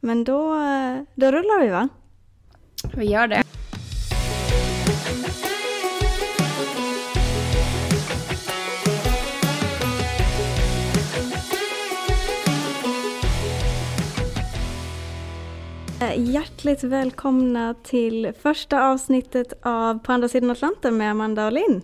Men då, då rullar vi va? Vi gör det. Eh, hjärtligt välkomna till första avsnittet av På andra sidan Atlanten med Amanda och Linn.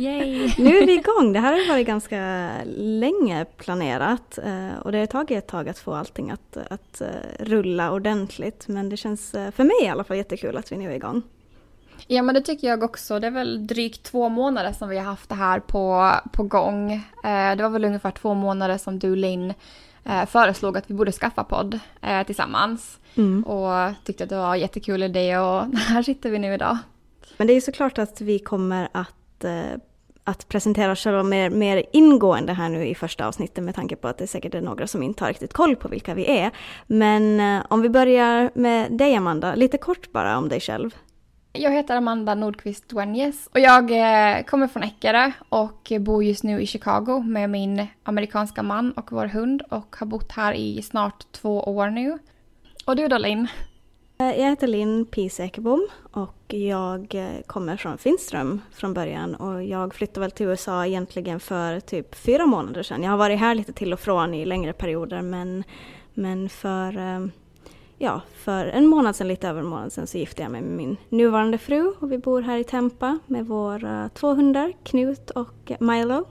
Yay! Nu är vi igång. Det här har varit ganska länge planerat eh, och det har tagit ett tag att få allting att, att eh, rulla ordentligt. Men det känns för mig i alla fall jättekul att vi nu är igång. Ja men det tycker jag också. Det är väl drygt två månader som vi har haft det här på, på gång. Det var väl ungefär två månader som du Linn eh, föreslog att vi borde skaffa podd eh, tillsammans. Mm. Och tyckte att det var en jättekul idé och här sitter vi nu idag. Men det är såklart att vi kommer att, Eh, att presentera oss själva mer, mer ingående här nu i första avsnittet med tanke på att det säkert är några som inte har riktigt koll på vilka vi är. Men eh, om vi börjar med dig Amanda, lite kort bara om dig själv. Jag heter Amanda Nordqvist Duenjes och jag eh, kommer från Eckerö och bor just nu i Chicago med min amerikanska man och vår hund och har bott här i snart två år nu. Och du då Linn? Eh, jag heter Linn Pies Ekebom och jag eh, kommer från Finström från början och jag flyttade väl till USA egentligen för typ fyra månader sedan. Jag har varit här lite till och från i längre perioder men, men för eh, ja, för en månad sedan, lite över en månad sedan, så gifte jag mig med min nuvarande fru och vi bor här i Tempa med våra två hundar, Knut och Milo.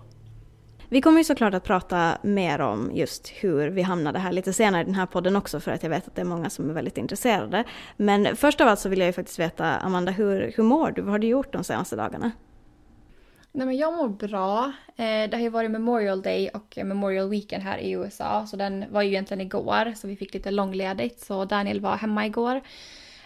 Vi kommer ju såklart att prata mer om just hur vi hamnade här lite senare i den här podden också för att jag vet att det är många som är väldigt intresserade. Men först av allt så vill jag ju faktiskt veta, Amanda, hur, hur mår du? Vad har du gjort de senaste dagarna? Nej men jag mår bra. Eh, det har ju varit Memorial Day och Memorial Weekend här i USA så den var ju egentligen igår så vi fick lite långledigt så Daniel var hemma igår.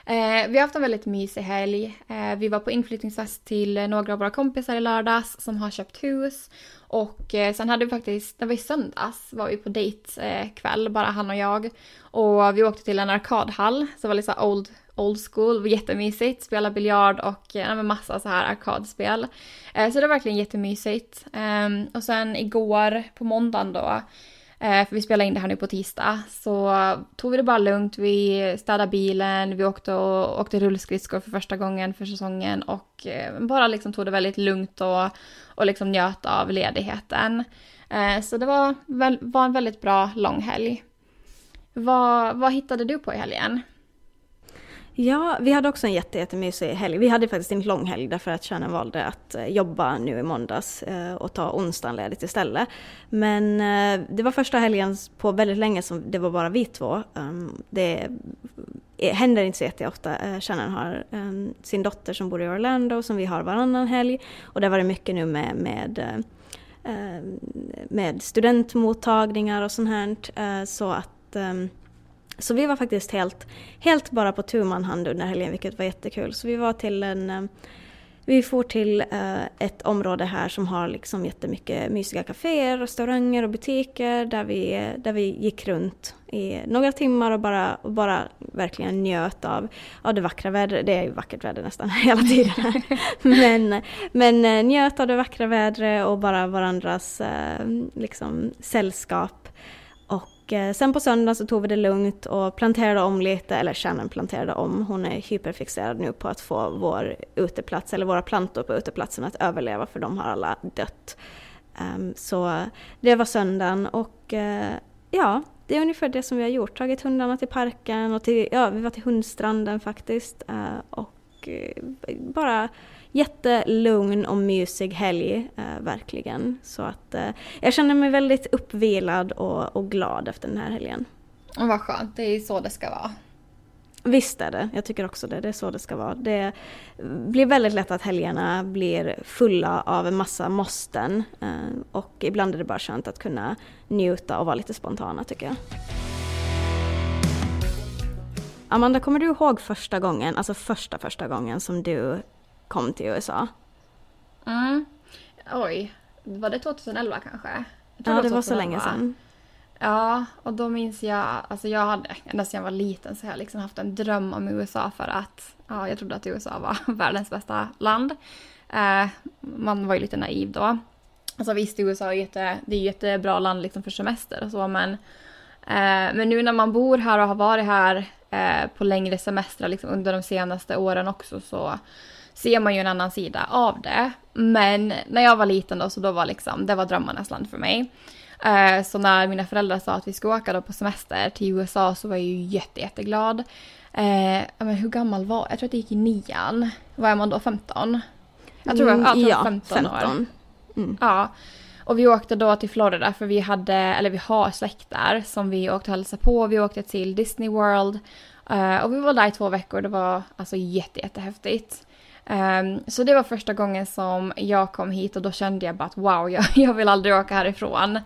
Eh, vi har haft en väldigt mysig helg. Eh, vi var på inflyttningsfest till några av våra kompisar i lördags som har köpt hus. Och eh, sen hade vi faktiskt, det var i söndags, var vi på dejtkväll, eh, bara han och jag. Och vi åkte till en arkadhall, så det var lite så old old school, var jättemysigt. Spela biljard och eh, ja, massa så här arkadspel. Eh, så det var verkligen jättemysigt. Eh, och sen igår på måndagen då, eh, för vi spelade in det här nu på tisdag, så tog vi det bara lugnt. Vi städade bilen, vi åkte, och, åkte rullskridskor för första gången för säsongen och eh, bara liksom tog det väldigt lugnt och, och liksom njöt av ledigheten. Eh, så det var, var en väldigt bra lång helg. Vad, vad hittade du på i helgen? Ja, vi hade också en jätte, jättemysig helg. Vi hade faktiskt en lång helg därför att kärnan valde att eh, jobba nu i måndags eh, och ta onsdagen ledigt istället. Men eh, det var första helgen på väldigt länge som det var bara vi två. Ehm, det händer inte så jätteofta. Kärnan har ehm, sin dotter som bor i Orlando som vi har varannan helg och det var det mycket nu med, med ehm, med studentmottagningar och sånt här. Så att så vi var faktiskt helt, helt bara på tu man hand under helgen, vilket var jättekul. Så vi var till en... Eh, vi for till eh, ett område här som har liksom jättemycket mysiga kaféer, restauranger och butiker där vi, där vi gick runt i några timmar och bara, och bara verkligen njöt av, av det vackra vädret. Det är ju vackert väder nästan hela tiden här. men, men eh, njöt av det vackra vädret och bara varandras liksom, sällskap och eh, sen på söndagen så tog vi det lugnt och planterade om lite, eller Shannon planterade om. Hon är hyperfixerad nu på att få vår uteplats, eller våra plantor på uteplatsen att överleva för de har alla dött. Ehm, så det var söndagen och eh, ja, det är ungefär det som vi har gjort. Tagit hundarna till parken och till, ja, vi var till hundstranden faktiskt. Eh, och och uh, bara jättelugn och mysig helg, eh, verkligen. Så att eh, jag känner mig väldigt uppvilad och, och glad efter den här helgen. Och vad skönt, det är så det ska vara. Visst är det, jag tycker också det. Det är så det ska vara. Det blir väldigt lätt att helgerna blir fulla av en massa måsten. Eh, och ibland är det bara skönt att kunna njuta och vara lite spontana tycker jag. Amanda, kommer du ihåg första gången, alltså första första gången som du kom till USA. Mm. Oj, var det 2011 kanske? Ja, det, det var så länge sedan. Ja, och då minns jag, alltså jag hade ända sedan jag var liten så har jag liksom haft en dröm om USA för att ja, jag trodde att USA var världens bästa land. Eh, man var ju lite naiv då. Alltså visst, USA är jätte, det är ett jättebra land liksom för semester och så men Eh, men nu när man bor här och har varit här eh, på längre semestrar liksom under de senaste åren också så ser man ju en annan sida av det. Men när jag var liten då så då var liksom, det var drömmarnas land för mig. Eh, så när mina föräldrar sa att vi skulle åka då på semester till USA så var jag ju jätte, jätteglad. Eh, men hur gammal var jag? Jag tror att det gick i nian. Var är man då 15? Jag tror, jag, jag tror ja, 15, 15 år. Mm. Ja. Och vi åkte då till Florida för vi hade, eller vi har släkt där som vi åkte och hälsade på. Vi åkte till Disney World. Uh, och vi var där i två veckor. Det var alltså jätte, jättehäftigt. Um, så det var första gången som jag kom hit och då kände jag bara att wow, jag, jag vill aldrig åka härifrån.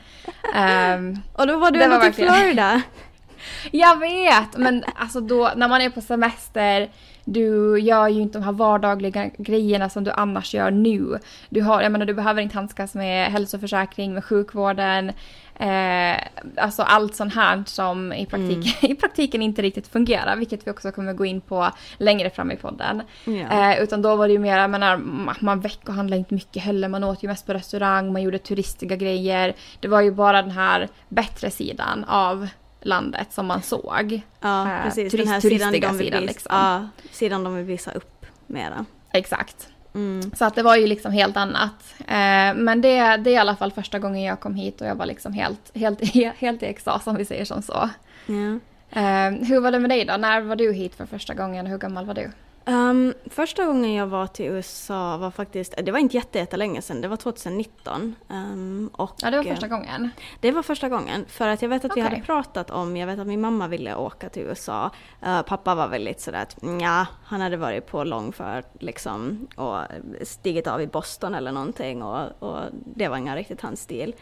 Um, och då var du ändå till Florida. jag vet, men alltså då när man är på semester du gör ju inte de här vardagliga grejerna som du annars gör nu. Du, har, jag menar, du behöver inte handskas med hälsoförsäkring, med sjukvården. Eh, alltså allt sånt här som i praktiken, mm. i praktiken inte riktigt fungerar, vilket vi också kommer gå in på längre fram i podden. Ja. Eh, utan då var det ju mer, jag menar, man veckohandlade inte mycket heller, man åt ju mest på restaurang, man gjorde turistiga grejer. Det var ju bara den här bättre sidan av landet som man såg. Ja, eh, precis. Turist, den här sidan de, vill sidan, liksom. ja, sidan de vill visa upp mera. Exakt. Mm. Så att det var ju liksom helt annat. Eh, men det, det är i alla fall första gången jag kom hit och jag var liksom helt, helt, helt i extas om vi säger som så. Ja. Eh, hur var det med dig då? När var du hit för första gången? Hur gammal var du? Um, första gången jag var till USA var faktiskt, det var inte jättelänge sedan, det var 2019. Um, och, ja, det var första gången? Det var första gången. För att jag vet att okay. vi hade pratat om, jag vet att min mamma ville åka till USA. Uh, pappa var väldigt sådär att ja, han hade varit på långfärd liksom och stigit av i Boston eller någonting och, och det var inga riktigt hans stil.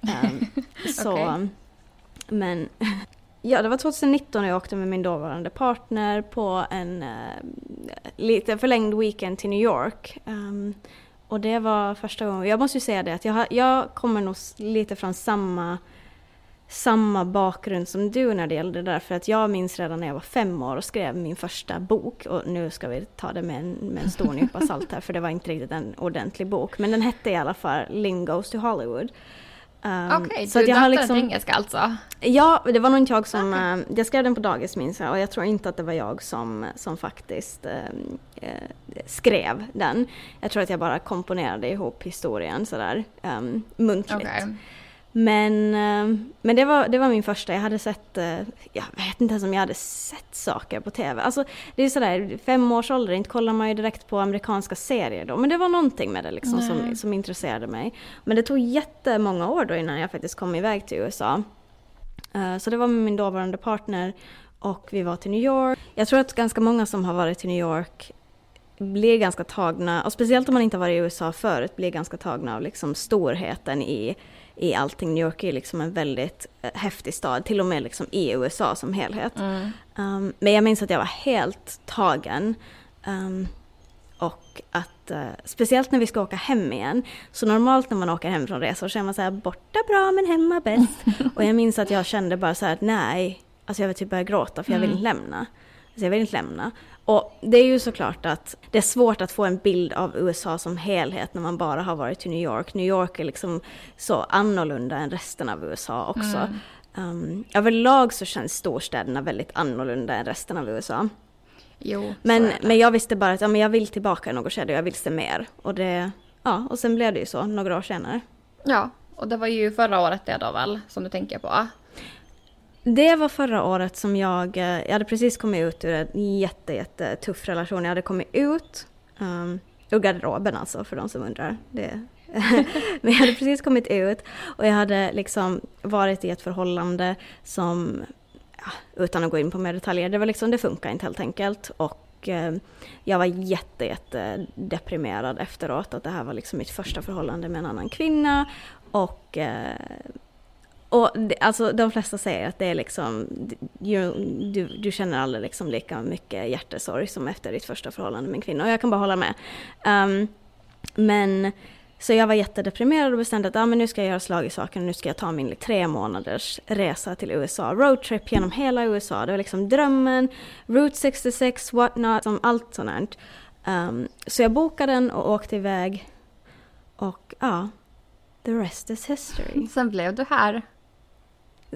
Um, så, okay. men Ja, det var 2019 och jag åkte med min dåvarande partner på en uh, lite förlängd weekend till New York. Um, och det var första gången, jag måste ju säga det att jag, jag kommer nog lite från samma, samma bakgrund som du när det gäller det där. För att jag minns redan när jag var fem år och skrev min första bok. Och nu ska vi ta det med en, med en stor nypa salt här för det var inte riktigt en ordentlig bok. Men den hette i alla fall Lingos to Hollywood. Um, Okej, okay, så du jag har liksom, engelska alltså? Ja, det var nog inte jag som... Okay. Uh, jag skrev den på dagis minns jag och jag tror inte att det var jag som, som faktiskt uh, skrev den. Jag tror att jag bara komponerade ihop historien sådär um, muntligt. Okay. Men, eh, men det, var, det var min första. Jag hade sett, eh, jag vet inte ens om jag hade sett saker på TV. Alltså det är sådär, fem års ålder, inte kollar man ju direkt på amerikanska serier då. Men det var någonting med det liksom som, som intresserade mig. Men det tog jättemånga år då innan jag faktiskt kom iväg till USA. Eh, så det var med min dåvarande partner och vi var till New York. Jag tror att ganska många som har varit till New York blir ganska tagna, och speciellt om man inte har varit i USA förut, blir ganska tagna av liksom storheten i i allting. New York är liksom en väldigt eh, häftig stad, till och med liksom i USA som helhet. Mm. Um, men jag minns att jag var helt tagen. Um, och att, uh, speciellt när vi ska åka hem igen, så normalt när man åker hem från resor så är man så här borta bra men hemma bäst. och jag minns att jag kände bara så här nej, alltså jag vill typ börja gråta för jag vill mm. lämna. Alltså jag vill inte lämna. Och det är ju såklart att det är svårt att få en bild av USA som helhet när man bara har varit i New York. New York är liksom så annorlunda än resten av USA också. Mm. Um, överlag så känns storstäderna väldigt annorlunda än resten av USA. Jo, men, men jag visste bara att ja, men jag vill tillbaka i något skede och jag vill se mer. Och, det, ja, och sen blev det ju så några år senare. Ja, och det var ju förra året det då väl, som du tänker på? Det var förra året som jag, eh, jag hade precis kommit ut ur en jätte, jätte tuff relation. Jag hade kommit ut um, ur garderoben alltså, för de som undrar. Det. Men jag hade precis kommit ut och jag hade liksom varit i ett förhållande som, ja, utan att gå in på mer detaljer, det var liksom, det funkar inte helt enkelt. Och eh, jag var jätte, jätte deprimerad efteråt, att det här var liksom mitt första förhållande med en annan kvinna. Och eh, och det, alltså de flesta säger att det är liksom, du, du, du känner aldrig liksom lika mycket hjärtesorg som efter ditt första förhållande med en kvinna. Och jag kan bara hålla med. Um, men så jag var jättedeprimerad och bestämde att ah, men nu ska jag göra slag i saken. Nu ska jag ta min tre månaders resa till USA. Roadtrip genom hela USA. Det var liksom drömmen, Route 66, what not, som allt sånt. Um, så jag bokade den och åkte iväg. Och ja, the rest is history. Sen blev du här.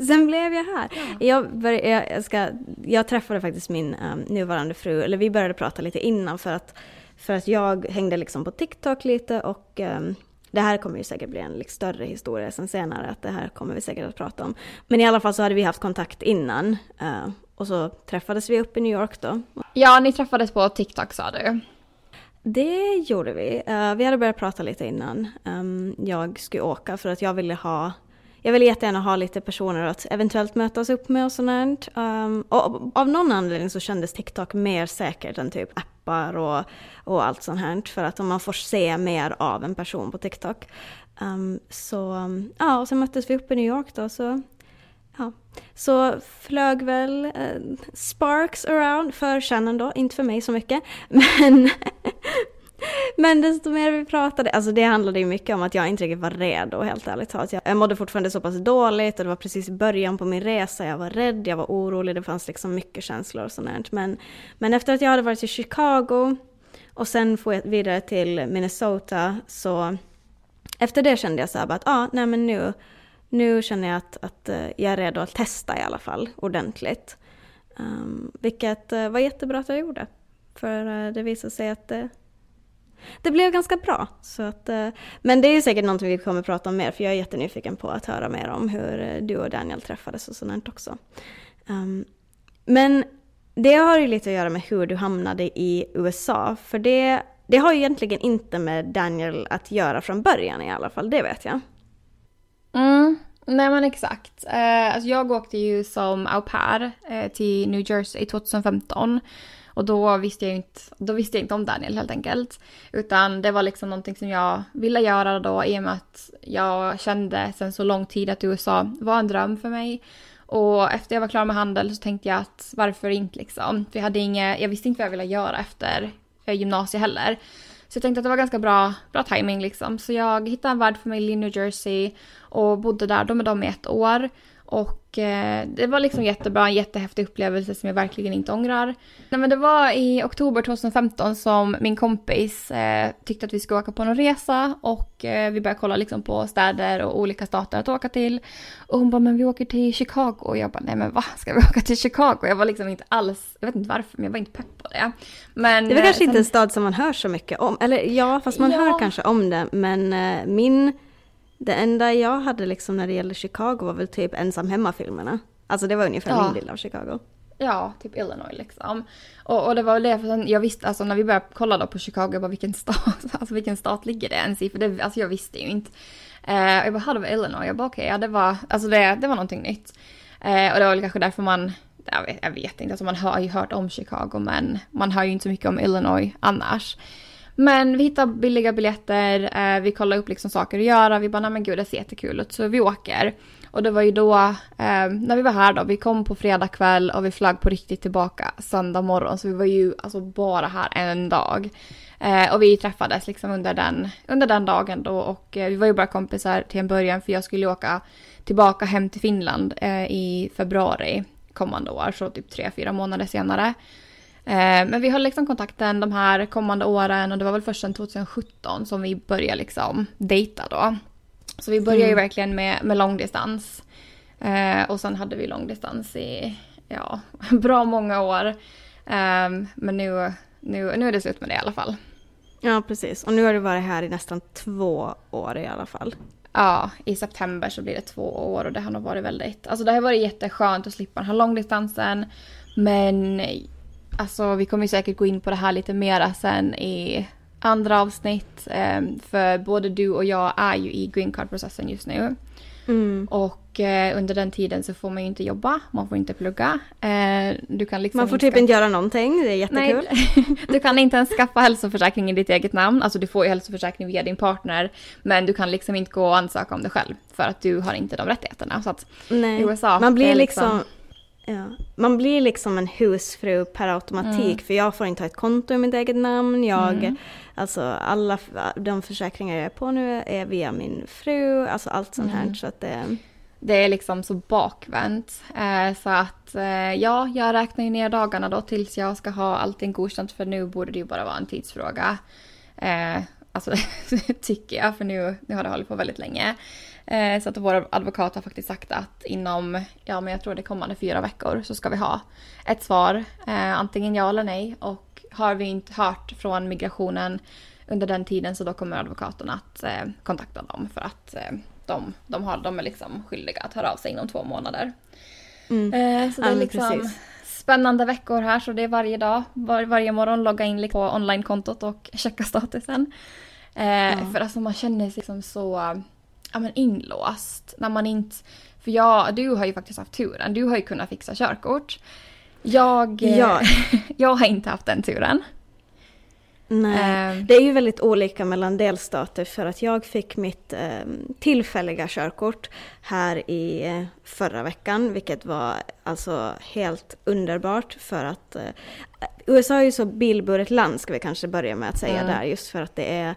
Sen blev jag här. Ja. Jag, började, jag, ska, jag träffade faktiskt min um, nuvarande fru, eller vi började prata lite innan för att, för att jag hängde liksom på TikTok lite och um, det här kommer ju säkert bli en liksom större historia sen senare, att det här kommer vi säkert att prata om. Men i alla fall så hade vi haft kontakt innan uh, och så träffades vi upp i New York då. Ja, ni träffades på TikTok sa du. Det gjorde vi. Uh, vi hade börjat prata lite innan. Um, jag skulle åka för att jag ville ha jag vill jättegärna ha lite personer att eventuellt mötas upp med och sånt. Um, och av någon anledning så kändes TikTok mer säkert än typ appar och, och allt sånt här. För att man får se mer av en person på TikTok. Um, så ja, och sen möttes vi upp i New York då. Så, ja. så flög väl uh, sparks around för Shannon då, inte för mig så mycket. Men men desto mer vi pratade, alltså det handlade ju mycket om att jag inte riktigt var redo helt ärligt talat. Jag mådde fortfarande så pass dåligt och det var precis i början på min resa, jag var rädd, jag var orolig, det fanns liksom mycket känslor och sånt men, men efter att jag hade varit i Chicago och sen få vidare till Minnesota så efter det kände jag så här att ja, ah, nej men nu, nu känner jag att, att eh, jag är redo att testa i alla fall ordentligt. Um, vilket eh, var jättebra att jag gjorde. För eh, det visade sig att det, det blev ganska bra. Så att, eh, men det är säkert någonting vi kommer prata om mer, för jag är jättenyfiken på att höra mer om hur eh, du och Daniel träffades och sånt också. Um, men det har ju lite att göra med hur du hamnade i USA, för det, det har ju egentligen inte med Daniel att göra från början i alla fall, det vet jag. Mm, nej men exakt. Eh, alltså jag åkte ju som au pair till New Jersey 2015. Och då visste jag inte, då visste jag inte om Daniel helt enkelt. Utan det var liksom någonting som jag ville göra då i och med att jag kände sen så lång tid att USA var en dröm för mig. Och efter jag var klar med handel så tänkte jag att varför inte liksom. För jag hade inget, jag visste inte vad jag ville göra efter eh, gymnasiet heller. Så jag tänkte att det var ganska bra, bra timing liksom. Så jag hittade en värd för mig i New Jersey och bodde där då med dem i ett år. Och eh, det var liksom jättebra, en jättehäftig upplevelse som jag verkligen inte ångrar. Nej, men det var i oktober 2015 som min kompis eh, tyckte att vi skulle åka på någon resa och eh, vi började kolla liksom på städer och olika stater att åka till. Och hon bara, men vi åker till Chicago. Och jag bara, nej men va, ska vi åka till Chicago? Jag var liksom inte alls, jag vet inte varför, men jag var inte pepp på det. Men, det var kanske sen... inte en stad som man hör så mycket om. Eller ja, fast man ja. hör kanske om det. Men min det enda jag hade liksom när det gällde Chicago var väl typ ensam hemma-filmerna. Alltså det var ungefär ja. min bild av Chicago. Ja, typ Illinois liksom. Och, och det var väl det, för jag visste, alltså när vi började kolla då på Chicago, jag bara vilken stat, alltså vilken stat ligger det ens i? För det, alltså jag visste ju inte. Eh, jag bara, det var Illinois? Jag bara okej, okay, ja det var, alltså det, det var någonting nytt. Eh, och det var väl kanske därför man, jag vet, jag vet inte, alltså man har ju hört om Chicago men man hör ju inte så mycket om Illinois annars. Men vi hittar billiga biljetter, eh, vi kollar upp liksom saker att göra, vi bara nej men gud det ser jättekul ut så vi åker. Och det var ju då, eh, när vi var här då, vi kom på fredag kväll och vi flög på riktigt tillbaka söndag morgon så vi var ju alltså bara här en dag. Eh, och vi träffades liksom under den, under den dagen då och eh, vi var ju bara kompisar till en början för jag skulle åka tillbaka hem till Finland eh, i februari kommande år, så typ tre, fyra månader senare. Eh, men vi höll liksom kontakten de här kommande åren och det var väl först sedan 2017 som vi började liksom dejta då. Så vi började mm. ju verkligen med, med långdistans. Eh, och sen hade vi långdistans i, ja, bra många år. Eh, men nu, nu, nu är det slut med det i alla fall. Ja, precis. Och nu har du varit här i nästan två år i alla fall. Ja, i september så blir det två år och det har nog varit väldigt, alltså det har varit jätteskönt att slippa den här långdistansen. Men Alltså vi kommer säkert gå in på det här lite mera sen i andra avsnitt. Ehm, för både du och jag är ju i green card-processen just nu. Mm. Och eh, under den tiden så får man ju inte jobba, man får inte plugga. Eh, du kan liksom man får typ inte göra någonting, det är jättekul. Nej, du kan inte ens skaffa hälsoförsäkring i ditt eget namn. Alltså du får ju hälsoförsäkring via din partner. Men du kan liksom inte gå och ansöka om det själv. För att du har inte de rättigheterna. Så att Nej. USA, man blir liksom, liksom Ja. Man blir liksom en husfru per automatik mm. för jag får inte ha ett konto i mitt eget namn. Jag, mm. Alltså alla de försäkringar jag är på nu är via min fru, alltså allt sånt här. Mm. Så att det, det är liksom så bakvänt. Eh, så att eh, ja, jag räknar ju ner dagarna då tills jag ska ha allting godkänt för nu borde det ju bara vara en tidsfråga. Eh, alltså tycker jag, för nu, nu har det hållit på väldigt länge. Eh, så att vår advokat har faktiskt sagt att inom, ja men jag tror det kommande fyra veckor så ska vi ha ett svar, eh, antingen ja eller nej. Och har vi inte hört från migrationen under den tiden så då kommer advokaten att eh, kontakta dem för att eh, de, de, har, de är liksom skyldiga att höra av sig inom två månader. Mm. Eh, så det är liksom precis. spännande veckor här så det är varje dag, var, varje morgon logga in på onlinekontot och checka statusen. Eh, ja. För alltså man känner sig liksom så ja, men inlåst när man inte... För jag, du har ju faktiskt haft turen, du har ju kunnat fixa körkort. Jag, ja. jag har inte haft den turen. Nej, uh, det är ju väldigt olika mellan delstater för att jag fick mitt eh, tillfälliga körkort här i eh, förra veckan, vilket var alltså helt underbart för att eh, USA är ju så bilburet land ska vi kanske börja med att säga mm. där, just för att det är,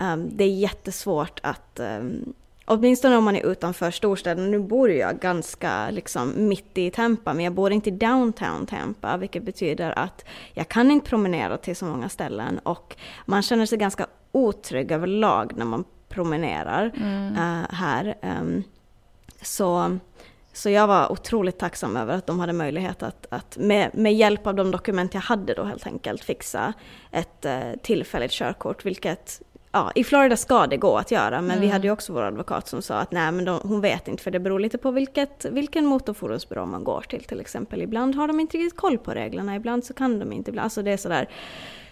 um, det är jättesvårt att um, Åtminstone om man är utanför storstäderna. Nu bor jag ganska liksom mitt i Tampa, men jag bor inte i downtown Tampa, vilket betyder att jag kan inte promenera till så många ställen och man känner sig ganska otrygg överlag när man promenerar mm. uh, här. Um, så, så jag var otroligt tacksam över att de hade möjlighet att, att med, med hjälp av de dokument jag hade då helt enkelt fixa ett uh, tillfälligt körkort, vilket ja, i Florida ska det gå att göra, men mm. vi hade ju också vår advokat som sa att nej, men de, hon vet inte för det beror lite på vilket, vilken motorfordonsbyrå man går till till exempel. Ibland har de inte riktigt koll på reglerna, ibland så kan de inte, ibland, alltså det är sådär.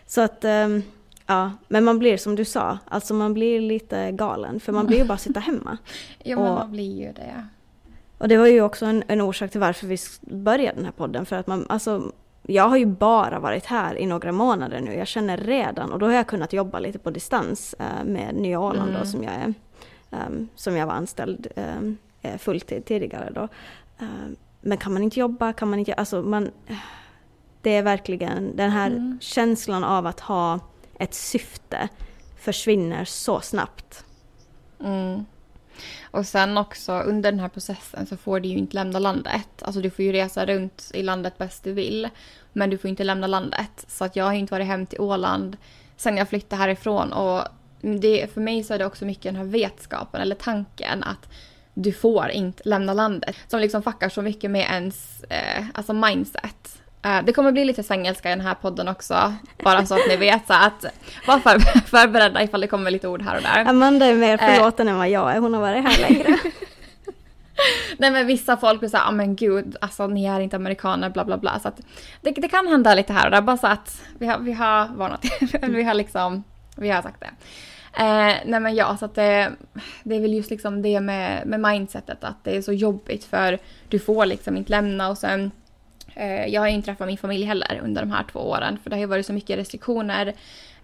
Så att, um, ja, men man blir som du sa, alltså man blir lite galen, för man blir ju bara sitta hemma. ja, men man blir ju det. Och det var ju också en, en orsak till varför vi började den här podden, för att man, alltså jag har ju bara varit här i några månader nu. Jag känner redan, och då har jag kunnat jobba lite på distans uh, med Nya Åland mm. då, som jag är, um, som jag var anställd um, fulltid tidigare då. Uh, men kan man inte jobba, kan man inte, alltså man, det är verkligen den här mm. känslan av att ha ett syfte försvinner så snabbt. Mm. Och sen också under den här processen så får du ju inte lämna landet. Alltså du får ju resa runt i landet bäst du vill. Men du får inte lämna landet. Så att jag har inte varit hem till Åland sen jag flyttade härifrån. Och det, för mig så är det också mycket den här vetskapen eller tanken att du får inte lämna landet. Som liksom fuckar så mycket med ens eh, alltså mindset. Uh, det kommer bli lite svengelska i den här podden också, bara så att ni vet. Så att var för, förberedda ifall det kommer lite ord här och där. Amanda är mer eh. förlåten uh, än vad jag är, hon har varit här längre. Nej men vissa folk blir såhär, ja ah, men gud, alltså ni är inte amerikaner, bla bla bla. Så att det, det kan hända lite här och där, bara så att vi har, vi har varnat vi har liksom, vi har sagt det. Eh, nej men ja, så att det, det är väl just liksom det med, med mindsetet att det är så jobbigt för du får liksom inte lämna och sen Eh, jag har inte träffat min familj heller under de här två åren för det har ju varit så mycket restriktioner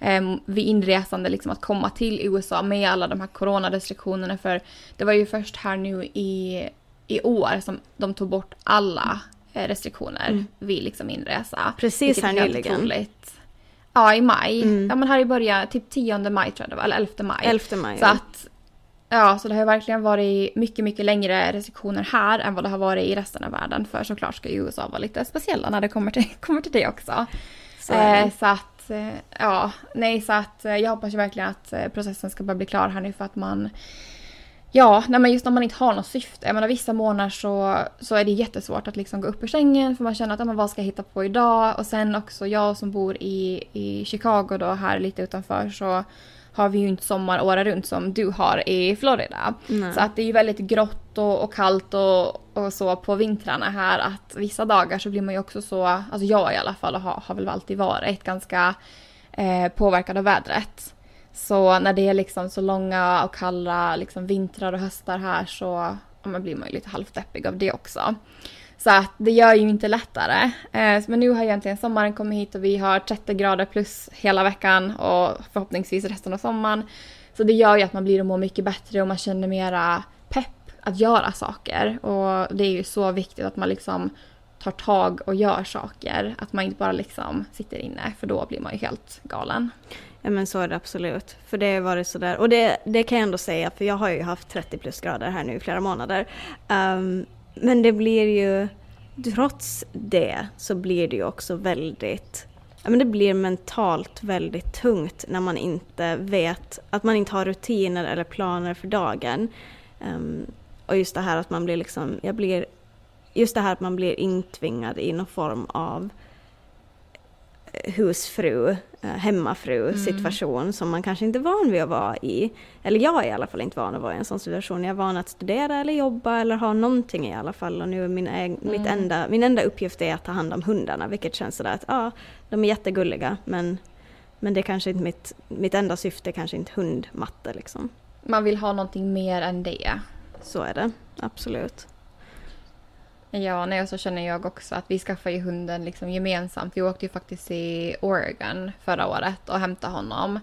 ehm, vid inresande liksom att komma till USA med alla de här coronarestriktionerna för det var ju först här nu i, i år som de tog bort alla eh, restriktioner mm. vid liksom inresa. Precis här nyligen. Ja, i maj. Mm. Ja, men här i början, typ 10 maj tror jag det var, eller 11 maj. 11 maj. Så ja. att Ja, så det har verkligen varit mycket, mycket längre restriktioner här än vad det har varit i resten av världen. För såklart ska ju USA vara lite speciella när det kommer till, kommer till det också. Så, eh, så att, eh, ja, nej så att eh, jag hoppas ju verkligen att eh, processen ska börja bli klar här nu för att man Ja, nej men just när man inte har något syfte. Jag menar vissa månader så, så är det jättesvårt att liksom gå upp ur sängen för man känner att men, vad ska jag hitta på idag? Och sen också jag som bor i, i Chicago då här lite utanför så har vi ju inte sommar året runt som du har i Florida. Nej. Så att det är ju väldigt grått och, och kallt och, och, så på vintrarna här att vissa dagar så blir man ju också så, alltså jag i alla fall har, har väl alltid varit ganska eh, påverkad av vädret. Så när det är liksom så långa och kalla liksom vintrar och höstar här så ja, blir man ju lite halvdeppig av det också. Så att det gör ju inte lättare. Eh, men nu har egentligen sommaren kommit hit och vi har 30 grader plus hela veckan och förhoppningsvis resten av sommaren. Så det gör ju att man blir och mår mycket bättre och man känner mera pepp att göra saker. Och det är ju så viktigt att man liksom tar tag och gör saker. Att man inte bara liksom sitter inne för då blir man ju helt galen. Ja men så är det absolut. För det har varit sådär, och det, det kan jag ändå säga för jag har ju haft 30 plus grader här nu i flera månader. Um, men det blir ju, trots det så blir det ju också väldigt, ja men det blir mentalt väldigt tungt när man inte vet, att man inte har rutiner eller planer för dagen. Um, och just det här att man blir liksom, jag blir, just det här att man blir intvingad i någon form av husfru, eh, hemmafru mm. situation mm. som man kanske inte är van vid att vara i. Eller jag är i alla fall inte van att vara i en sån situation. Jag är van att studera eller jobba eller ha någonting i alla fall. Och nu min, mm. mitt enda, min enda uppgift är att ta hand om hundarna, vilket känns sådär att ja, de är jättegulliga men, men det är kanske inte mitt, mitt enda syfte, kanske inte hundmatte liksom. Man vill ha någonting mer än det. Så är det, absolut. Ja, nej, och så känner jag också att vi skaffade ju hunden liksom gemensamt. Vi åkte ju faktiskt i Oregon förra året och hämtade honom.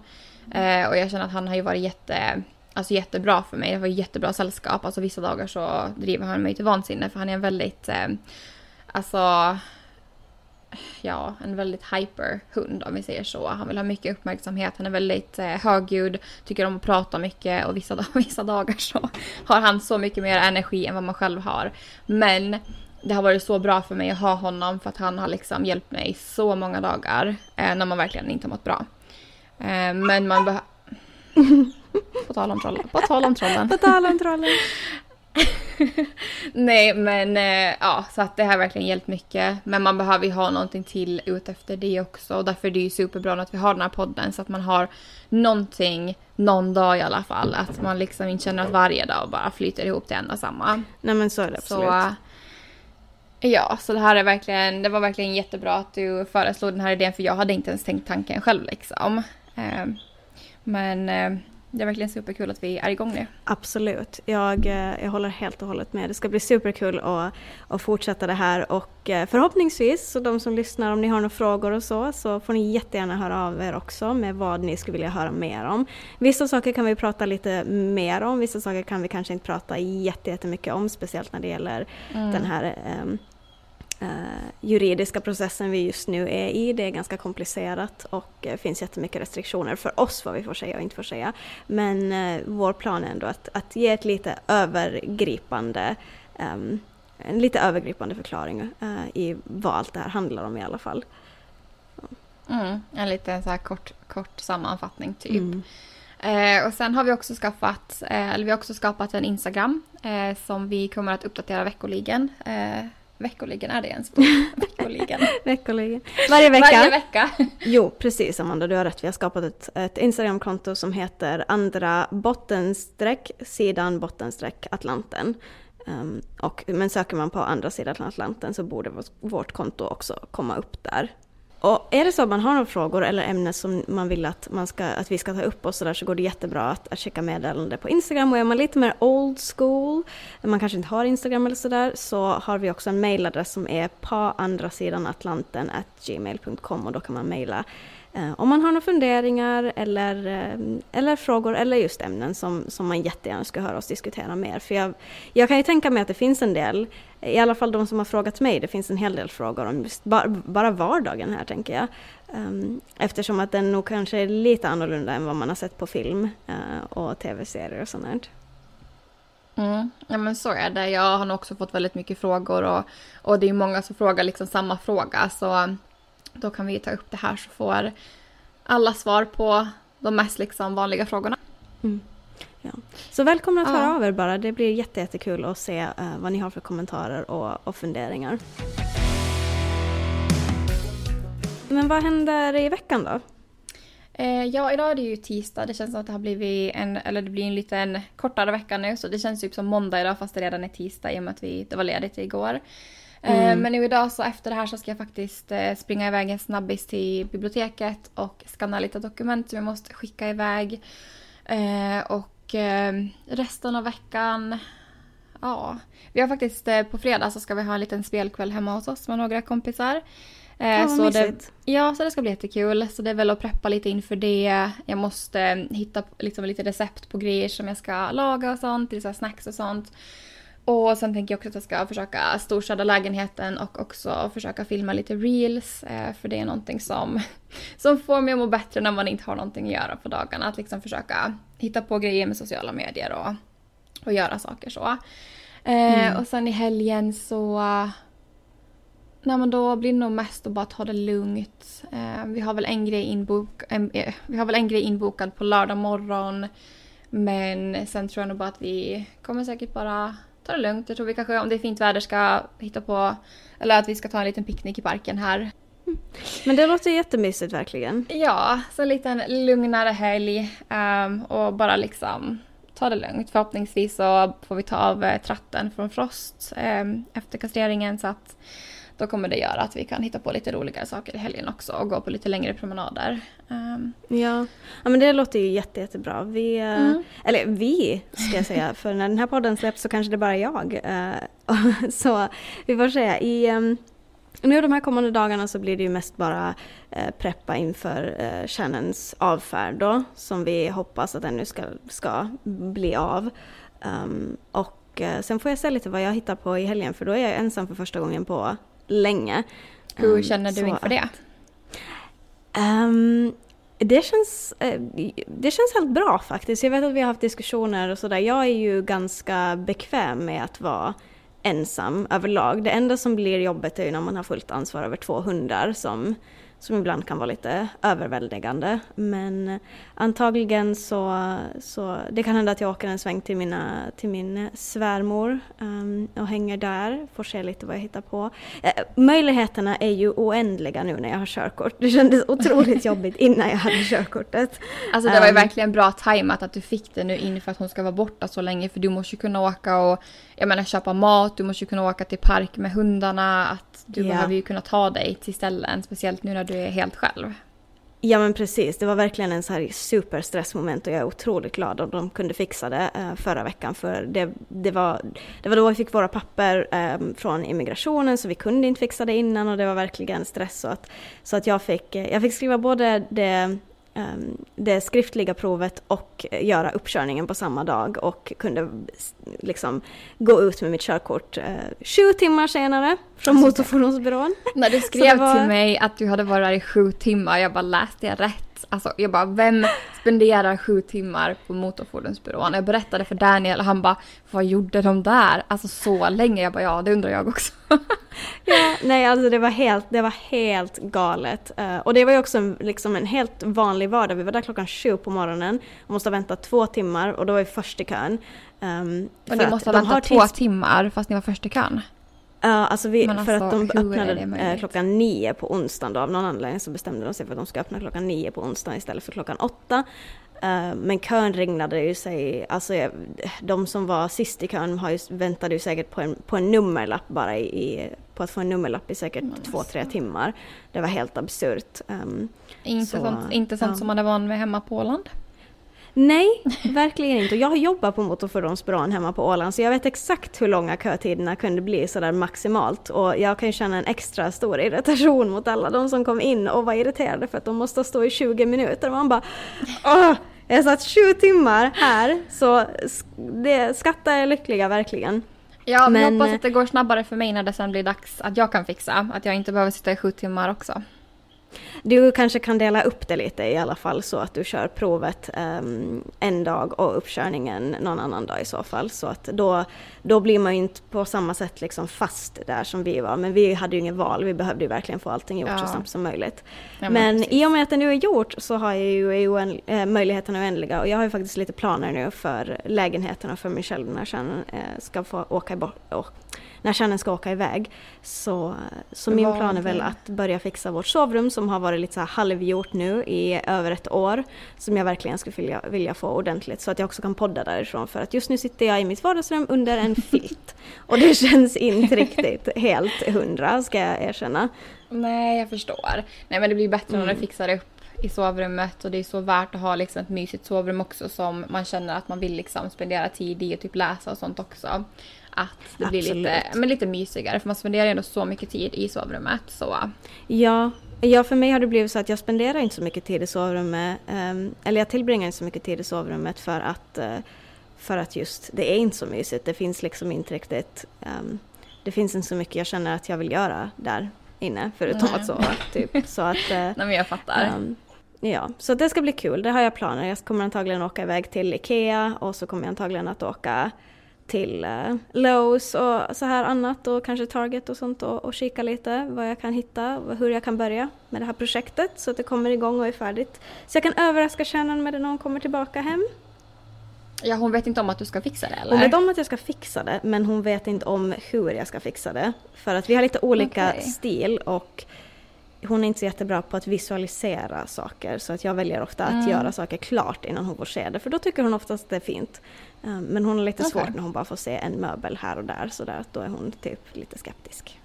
Eh, och jag känner att han har ju varit jätte, alltså jättebra för mig. Det var jättebra sällskap. Alltså vissa dagar så driver han mig till vansinne för han är en väldigt, eh, alltså, ja, en väldigt hyper hund om vi säger så. Han vill ha mycket uppmärksamhet, han är väldigt eh, högljudd, tycker om att prata mycket och vissa, vissa dagar så har han så mycket mer energi än vad man själv har. Men det har varit så bra för mig att ha honom för att han har liksom hjälpt mig så många dagar eh, när man verkligen inte har mått bra. Eh, men man behöver... på tal om trollen. På tal om trollen. på tal om trollen. Nej men eh, ja, så att det har verkligen hjälpt mycket. Men man behöver ju ha någonting till ut efter det också. Och därför är det ju superbra att vi har den här podden så att man har någonting någon dag i alla fall. Att man liksom inte känner att varje dag bara flyter ihop till en och samma. Nej men så är det absolut. Så, Ja, så det här är verkligen, det var verkligen jättebra att du föreslog den här idén för jag hade inte ens tänkt tanken själv liksom. Ehm, men eh, det är verkligen superkul att vi är igång nu. Absolut, jag, eh, jag håller helt och hållet med. Det ska bli superkul att, att fortsätta det här och eh, förhoppningsvis, så de som lyssnar, om ni har några frågor och så, så får ni jättegärna höra av er också med vad ni skulle vilja höra mer om. Vissa saker kan vi prata lite mer om, vissa saker kan vi kanske inte prata jättemycket om, speciellt när det gäller mm. den här eh, juridiska processen vi just nu är i. Det är ganska komplicerat och eh, finns jättemycket restriktioner för oss vad vi får säga och inte får säga. Men eh, vår plan är ändå att, att ge ett lite övergripande um, en lite övergripande förklaring uh, i vad allt det här handlar om i alla fall. Mm, en liten så här kort, kort sammanfattning typ. Mm. Eh, och sen har vi också skaffat, eh, eller vi har också skapat en Instagram eh, som vi kommer att uppdatera veckoligen. Veckoligen, är det ens Veckoligen. Veckoligen. Varje vecka. Varje vecka. jo, precis Amanda, du har rätt. Vi har skapat ett, ett Instagramkonto som heter andra bottenstreck sidan bottenstreck Atlanten. Um, och, men söker man på andra sidan Atlanten så borde vårt konto också komma upp där. Och är det så att man har några frågor eller ämnen som man vill att, man ska, att vi ska ta upp och sådär så går det jättebra att, att checka meddelande på Instagram. Och är man lite mer old school, man kanske inte har Instagram eller sådär, så har vi också en mailadress som är på andra sidan Atlanten gmail.com och då kan man mejla Eh, Eh, om man har några funderingar eller, eh, eller frågor eller just ämnen som, som man jättegärna skulle höra oss diskutera mer. För jag, jag kan ju tänka mig att det finns en del, i alla fall de som har frågat mig, det finns en hel del frågor om just bara, bara vardagen här tänker jag. Ehm, eftersom att den nog kanske är lite annorlunda än vad man har sett på film eh, och tv-serier och sånt. Mm, ja men så är det. Jag har nog också fått väldigt mycket frågor och, och det är många som frågar liksom samma fråga. Så då kan vi ta upp det här så får alla svar på de mest liksom vanliga frågorna. Mm. Ja. Så välkomna att höra av er bara. Det blir jättekul att se uh, vad ni har för kommentarer och, och funderingar. Men vad händer i veckan då? Eh, ja, idag är det ju tisdag. Det känns som att det har blivit en, eller det blir en liten kortare vecka nu. Så det känns typ som måndag idag fast det redan är tisdag i och med att vi, det var ledigt igår. Eh, mm. Men nu idag så efter det här så ska jag faktiskt eh, springa iväg en snabbis till biblioteket och skanna lite dokument som jag måste skicka iväg. Eh, och resten av veckan, ja. Vi har faktiskt på fredag så ska vi ha en liten spelkväll hemma hos oss med några kompisar. Ja, så det, ja, så det ska bli jättekul. Så det är väl att preppa lite inför det. Jag måste hitta liksom lite recept på grejer som jag ska laga och sånt, lite snacks och sånt. Och sen tänker jag också att jag ska försöka storstäda lägenheten och också försöka filma lite reels. Eh, för det är någonting som, som får mig att må bättre när man inte har någonting att göra på dagarna. Att liksom försöka hitta på grejer med sociala medier och, och göra saker så. Eh, mm. Och sen i helgen så... Nej men då blir det nog mest att bara ta det lugnt. Eh, vi har väl en grej inbok, vi har väl en grej inbokad på lördag morgon Men sen tror jag nog bara att vi kommer säkert bara ta det lugnt. Jag tror vi kanske om det är fint väder ska hitta på, eller att vi ska ta en liten picknick i parken här. Men det låter jättemysigt verkligen. Ja, så en liten lugnare helg um, och bara liksom ta det lugnt. Förhoppningsvis så får vi ta av eh, tratten från Frost um, efter kastreringen så att då kommer det göra att vi kan hitta på lite roligare saker i helgen också och gå på lite längre promenader. Um. Ja. ja, men det låter ju jätte, jättebra. Vi, eh, mm. Eller vi, ska jag säga, för när den här podden släpps så kanske det bara är jag. Uh, så vi får se. I, um, nu de här kommande dagarna så blir det ju mest bara eh, preppa inför eh, Shannons avfärd då, som vi hoppas att den nu ska, ska bli av. Um, och eh, sen får jag se lite vad jag hittar på i helgen för då är jag ensam för första gången på länge. Hur um, känner du inför det? Um, det känns, eh, det känns helt bra faktiskt. Jag vet att vi har haft diskussioner och sådär. Jag är ju ganska bekväm med att vara ensam överlag. Det enda som blir jobbigt är ju när man har fullt ansvar över två hundar som som ibland kan vara lite överväldigande. Men antagligen så, så det kan hända att jag åker en sväng till, mina, till min svärmor um, och hänger där, får se lite vad jag hittar på. Uh, möjligheterna är ju oändliga nu när jag har körkort. Det kändes otroligt jobbigt innan jag hade körkortet. Alltså det var ju um, verkligen bra tajmat att du fick det nu inför att hon ska vara borta så länge för du måste ju kunna åka och jag menar köpa mat, du måste ju kunna åka till park med hundarna, att du yeah. behöver ju kunna ta dig till ställen, speciellt nu när du är helt själv. Ja men precis, det var verkligen en så här superstressmoment och jag är otroligt glad att de kunde fixa det eh, förra veckan. För det, det, var, det var då vi fick våra papper eh, från immigrationen så vi kunde inte fixa det innan och det var verkligen stress. Så att, så att jag, fick, eh, jag fick skriva både det det skriftliga provet och göra uppkörningen på samma dag och kunde liksom gå ut med mitt körkort eh, sju timmar senare från alltså, Motorfordonsbyrån. När du skrev var... till mig att du hade varit där i sju timmar, jag bara läste jag rätt? Alltså jag bara, vem spenderar sju timmar på Motorfordonsbyrån? Jag berättade för Daniel och han bara, vad gjorde de där? Alltså så länge. Jag bara, ja det undrar jag också. ja, nej alltså det var helt, det var helt galet. Uh, och det var ju också en, liksom en helt vanlig vardag. Vi var där klockan sju på morgonen och måste ha väntat två timmar och då var vi först i kön. Um, och ni måste ha väntat två timmar fast ni var först i kön? Ja, alltså vi, alltså, för att de öppnade eh, klockan nio på onsdagen då. Av någon anledning så bestämde de sig för att de ska öppna klockan nio på onsdagen istället för klockan åtta. Uh, men kön ringlade ju sig, alltså de som var sist i kön har ju, väntade ju säkert på en, på en nummerlapp bara i, på att få en nummerlapp i säkert mm, två, tre timmar. Det var helt absurt. Um, inte så, sånt, inte sånt ja. som man är van med hemma på Åland? Nej, verkligen inte. Jag har jobbat på motorfordonsbyrån hemma på Åland så jag vet exakt hur långa kötiderna kunde bli sådär maximalt. Och jag kan ju känna en extra stor irritation mot alla de som kom in och var irriterade för att de måste stå i 20 minuter. Man bara Åh! Jag satt 20 timmar här så det skattar jag lyckliga verkligen. Ja, men hoppas att det går snabbare för mig när det sen blir dags att jag kan fixa. Att jag inte behöver sitta i sju timmar också. Du kanske kan dela upp det lite i alla fall så att du kör provet um, en dag och uppkörningen någon annan dag i så fall. Så att då, då blir man ju inte på samma sätt liksom fast där som vi var. Men vi hade ju inget val, vi behövde ju verkligen få allting gjort ja. så snabbt som möjligt. Ja, men, men i och med att det nu är gjort så har jag ju oänd, äh, möjligheterna oändliga och jag har ju faktiskt lite planer nu för lägenheten och för mig själv när jag äh, ska få åka bort, när Shannon ska åka iväg. Så, så min plan är väl att börja fixa vårt sovrum som har varit lite så halvgjort nu i över ett år. Som jag verkligen skulle vilja, vilja få ordentligt så att jag också kan podda därifrån för att just nu sitter jag i mitt vardagsrum under en filt. Och det känns inte riktigt helt hundra ska jag erkänna. Nej, jag förstår. Nej men det blir bättre mm. när du fixar upp i sovrummet och det är så värt att ha liksom ett mysigt sovrum också som man känner att man vill liksom spendera tid i och typ läsa och sånt också att det blir lite, men lite mysigare för man spenderar ju ändå så mycket tid i sovrummet. Så. Ja, ja, för mig har det blivit så att jag spenderar inte så mycket tid i sovrummet, um, eller jag tillbringar inte så mycket tid i sovrummet för att, uh, för att just det är inte så mysigt. Det finns liksom inte riktigt, um, det finns inte så mycket jag känner att jag vill göra där inne förutom Nej. att sova. Typ. Så att, uh, Nej men jag fattar. Um, Ja, så det ska bli kul. Det har jag planer. Jag kommer antagligen åka iväg till IKEA och så kommer jag antagligen att åka till uh, Lowe's och så här annat och kanske Target och sånt och, och kika lite vad jag kan hitta och hur jag kan börja med det här projektet så att det kommer igång och är färdigt. Så jag kan överraska kärnan med det när hon kommer tillbaka hem. Ja, hon vet inte om att du ska fixa det eller? Hon vet om att jag ska fixa det men hon vet inte om hur jag ska fixa det. För att vi har lite olika Okej. stil och hon är inte så jättebra på att visualisera saker så att jag väljer ofta att Mm. göra saker klart innan hon får se det för då tycker hon oftast det är fint. Eh, Men hon har lite Okej. svårt när hon bara får se en möbel här och där så där att då är hon typ lite skeptisk.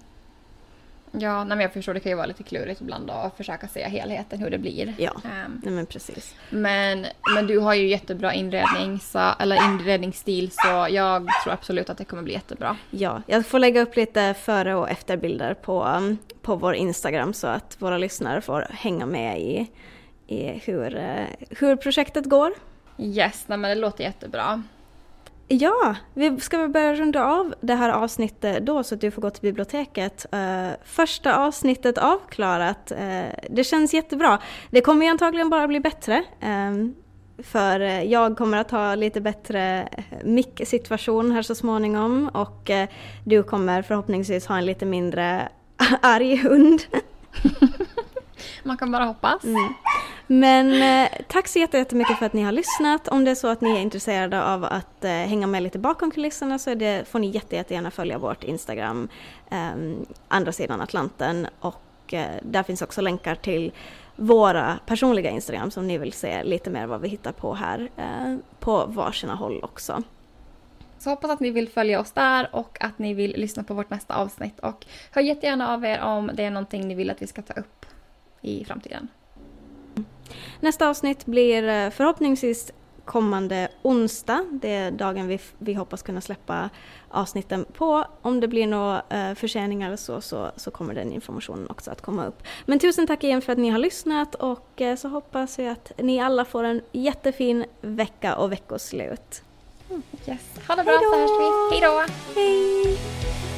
Ja, nej, men jag förstår. Det kan ju vara lite klurigt ibland att försöka se helheten, hur det blir. Ja. Ehm, Nej men precis. men, men du har ju jättebra inredning, så, eller inredningsstil så jag tror absolut att det kommer bli jättebra. Ja, jag får lägga upp lite före och efterbilder på, um, på vår Instagram så att våra lyssnare får hänga med i, i hur, eh, hur projektet går. Yes, nej, men det låter jättebra. Ja, vi ska väl börja runda av det här avsnittet då så att du får gå till biblioteket. Eh, första avsnittet avklarat. Eh, det känns jättebra. Det kommer ju antagligen bara bli bättre. ehm, för jag kommer att ha lite bättre eh, mick-situation här så småningom och du kommer förhoppningsvis ha en lite mindre arg hund. Man kan bara hoppas. Mm. Men eh, tack så jättemycket för att ni har lyssnat. Om det är så att ni är intresserade av att eh, hänga med lite bakom kulisserna så det, får ni jätte, jättegärna följa vårt Instagram, eh, andra sidan Atlanten. Och eh, där finns också länkar till våra personliga Instagram som ni vill se lite mer vad vi hittar på här eh, på varsina håll också. Så hoppas att ni vill följa oss där och att ni vill lyssna på vårt nästa avsnitt. Och hör jättegärna av er om det är någonting ni vill att vi ska ta upp i framtiden. Nästa avsnitt blir eh, förhoppningsvis kommande onsdag. Det är dagen vi, vi hoppas kunna släppa avsnitten på. Om det blir några eh, förseningar eller så, så så kommer den informationen också att komma upp. Men tusen tack igen för att ni har lyssnat och eh, så hoppas jag att ni alla får en jättefin vecka och veckoslut. Yes. Ha det bra så hörs vi. Hej då!